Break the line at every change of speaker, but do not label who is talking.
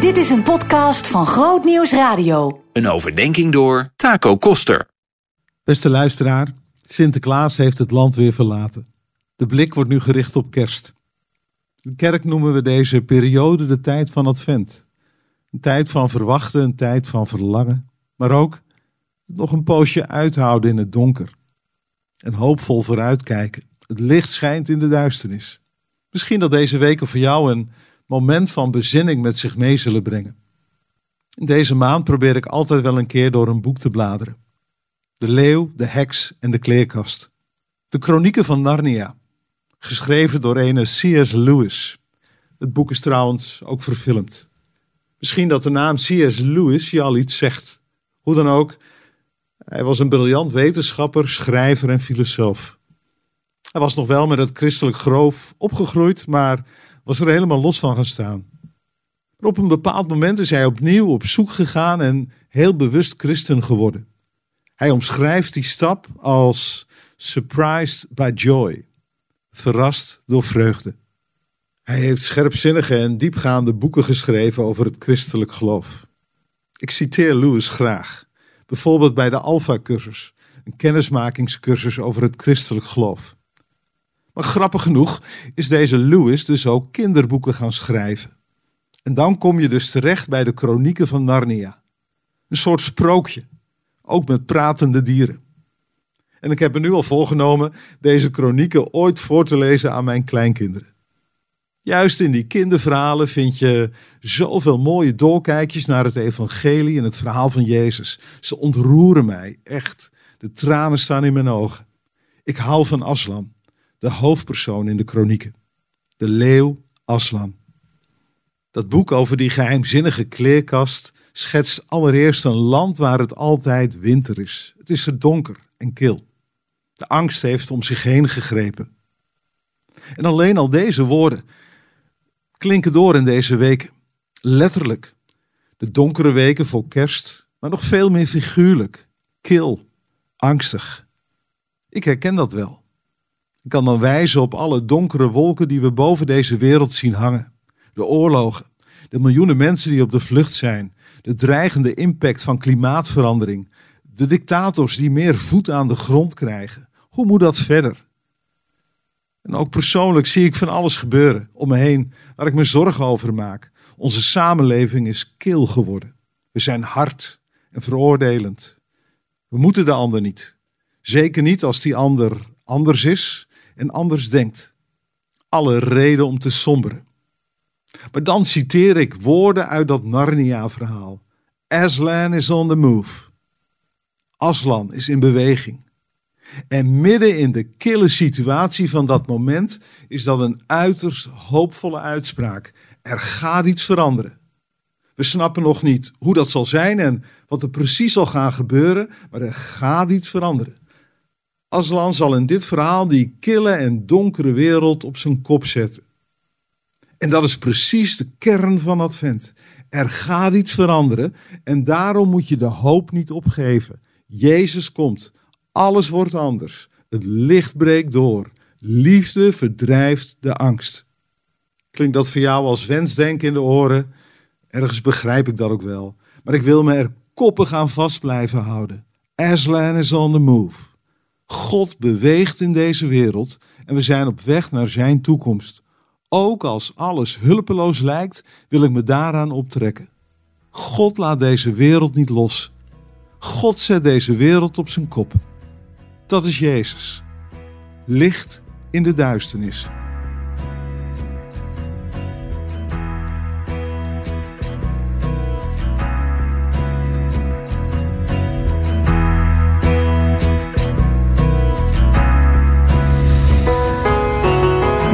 Dit is een podcast van Groot Nieuws Radio.
Een overdenking door Taco Koster.
Beste luisteraar, Sinterklaas heeft het land weer verlaten. De blik wordt nu gericht op kerst. In de kerk noemen we deze periode de tijd van Advent. Een tijd van verwachten, een tijd van verlangen, maar ook nog een poosje uithouden in het donker. En hoopvol vooruitkijken. Het licht schijnt in de duisternis. Misschien dat deze weken voor jou een moment van bezinning met zich mee zullen brengen. In deze maand probeer ik altijd wel een keer door een boek te bladeren. De leeuw, de heks en de kleerkast. De kronieken van Narnia. Geschreven door ene C.S. Lewis. Het boek is trouwens ook verfilmd. Misschien dat de naam C.S. Lewis je al iets zegt. Hoe dan ook, hij was een briljant wetenschapper, schrijver en filosoof. Hij was nog wel met het christelijk geloof opgegroeid, maar was er helemaal los van gaan staan. Maar op een bepaald moment is hij opnieuw op zoek gegaan en heel bewust christen geworden. Hij omschrijft die stap als surprised by joy, verrast door vreugde. Hij heeft scherpzinnige en diepgaande boeken geschreven over het christelijk geloof. Ik citeer Lewis graag, bijvoorbeeld bij de Alpha-cursus, een kennismakingscursus over het christelijk geloof. Maar grappig genoeg is deze Lewis dus ook kinderboeken gaan schrijven. En dan kom je dus terecht bij de kronieken van Narnia. Een soort sprookje, ook met pratende dieren. En ik heb me nu al voorgenomen deze kronieken ooit voor te lezen aan mijn kleinkinderen. Juist in die kinderverhalen vind je zoveel mooie doorkijkjes naar het evangelie en het verhaal van Jezus. Ze ontroeren mij, echt. De tranen staan in mijn ogen. Ik hou van Aslan de hoofdpersoon in de kronieken. De leeuw Aslan. Dat boek over die geheimzinnige kleerkast schetst allereerst een land waar het altijd winter is. Het is er donker en kil. De angst heeft om zich heen gegrepen. En alleen al deze woorden klinken door in deze weken. Letterlijk. De donkere weken voor kerst, maar nog veel meer figuurlijk. Kil, angstig. Ik herken dat wel. Ik kan dan wijzen op alle donkere wolken die we boven deze wereld zien hangen. De oorlogen, de miljoenen mensen die op de vlucht zijn, de dreigende impact van klimaatverandering, de dictators die meer voet aan de grond krijgen. Hoe moet dat verder? En ook persoonlijk zie ik van alles gebeuren om me heen waar ik me zorgen over maak. Onze samenleving is kil geworden. We zijn hard en veroordelend. We moeten de ander niet. Zeker niet als die ander anders is en anders denkt. Alle reden om te somberen. Maar dan citeer ik woorden uit dat Narnia-verhaal. Aslan is on the move. Aslan is in beweging. En midden in de kille situatie van dat moment is dat een uiterst hoopvolle uitspraak. Er gaat iets veranderen. We snappen nog niet hoe dat zal zijn en wat er precies zal gaan gebeuren, maar er gaat iets veranderen. Aslan zal in dit verhaal die kille en donkere wereld op zijn kop zetten. En dat is precies de kern van Advent. Er gaat iets veranderen en daarom moet je de hoop niet opgeven. Jezus komt, alles wordt anders. Het licht breekt door. Liefde verdrijft de angst. Klinkt dat voor jou als wensdenken in de oren? Ergens begrijp ik dat ook wel. Maar ik wil me er koppig aan vast blijven houden. Aslan is on the move. God beweegt in deze wereld en we zijn op weg naar Zijn toekomst. Ook als alles hulpeloos lijkt, wil ik me daaraan optrekken. God laat deze wereld niet los. God zet deze wereld op zijn kop. Dat is Jezus. Licht in de duisternis.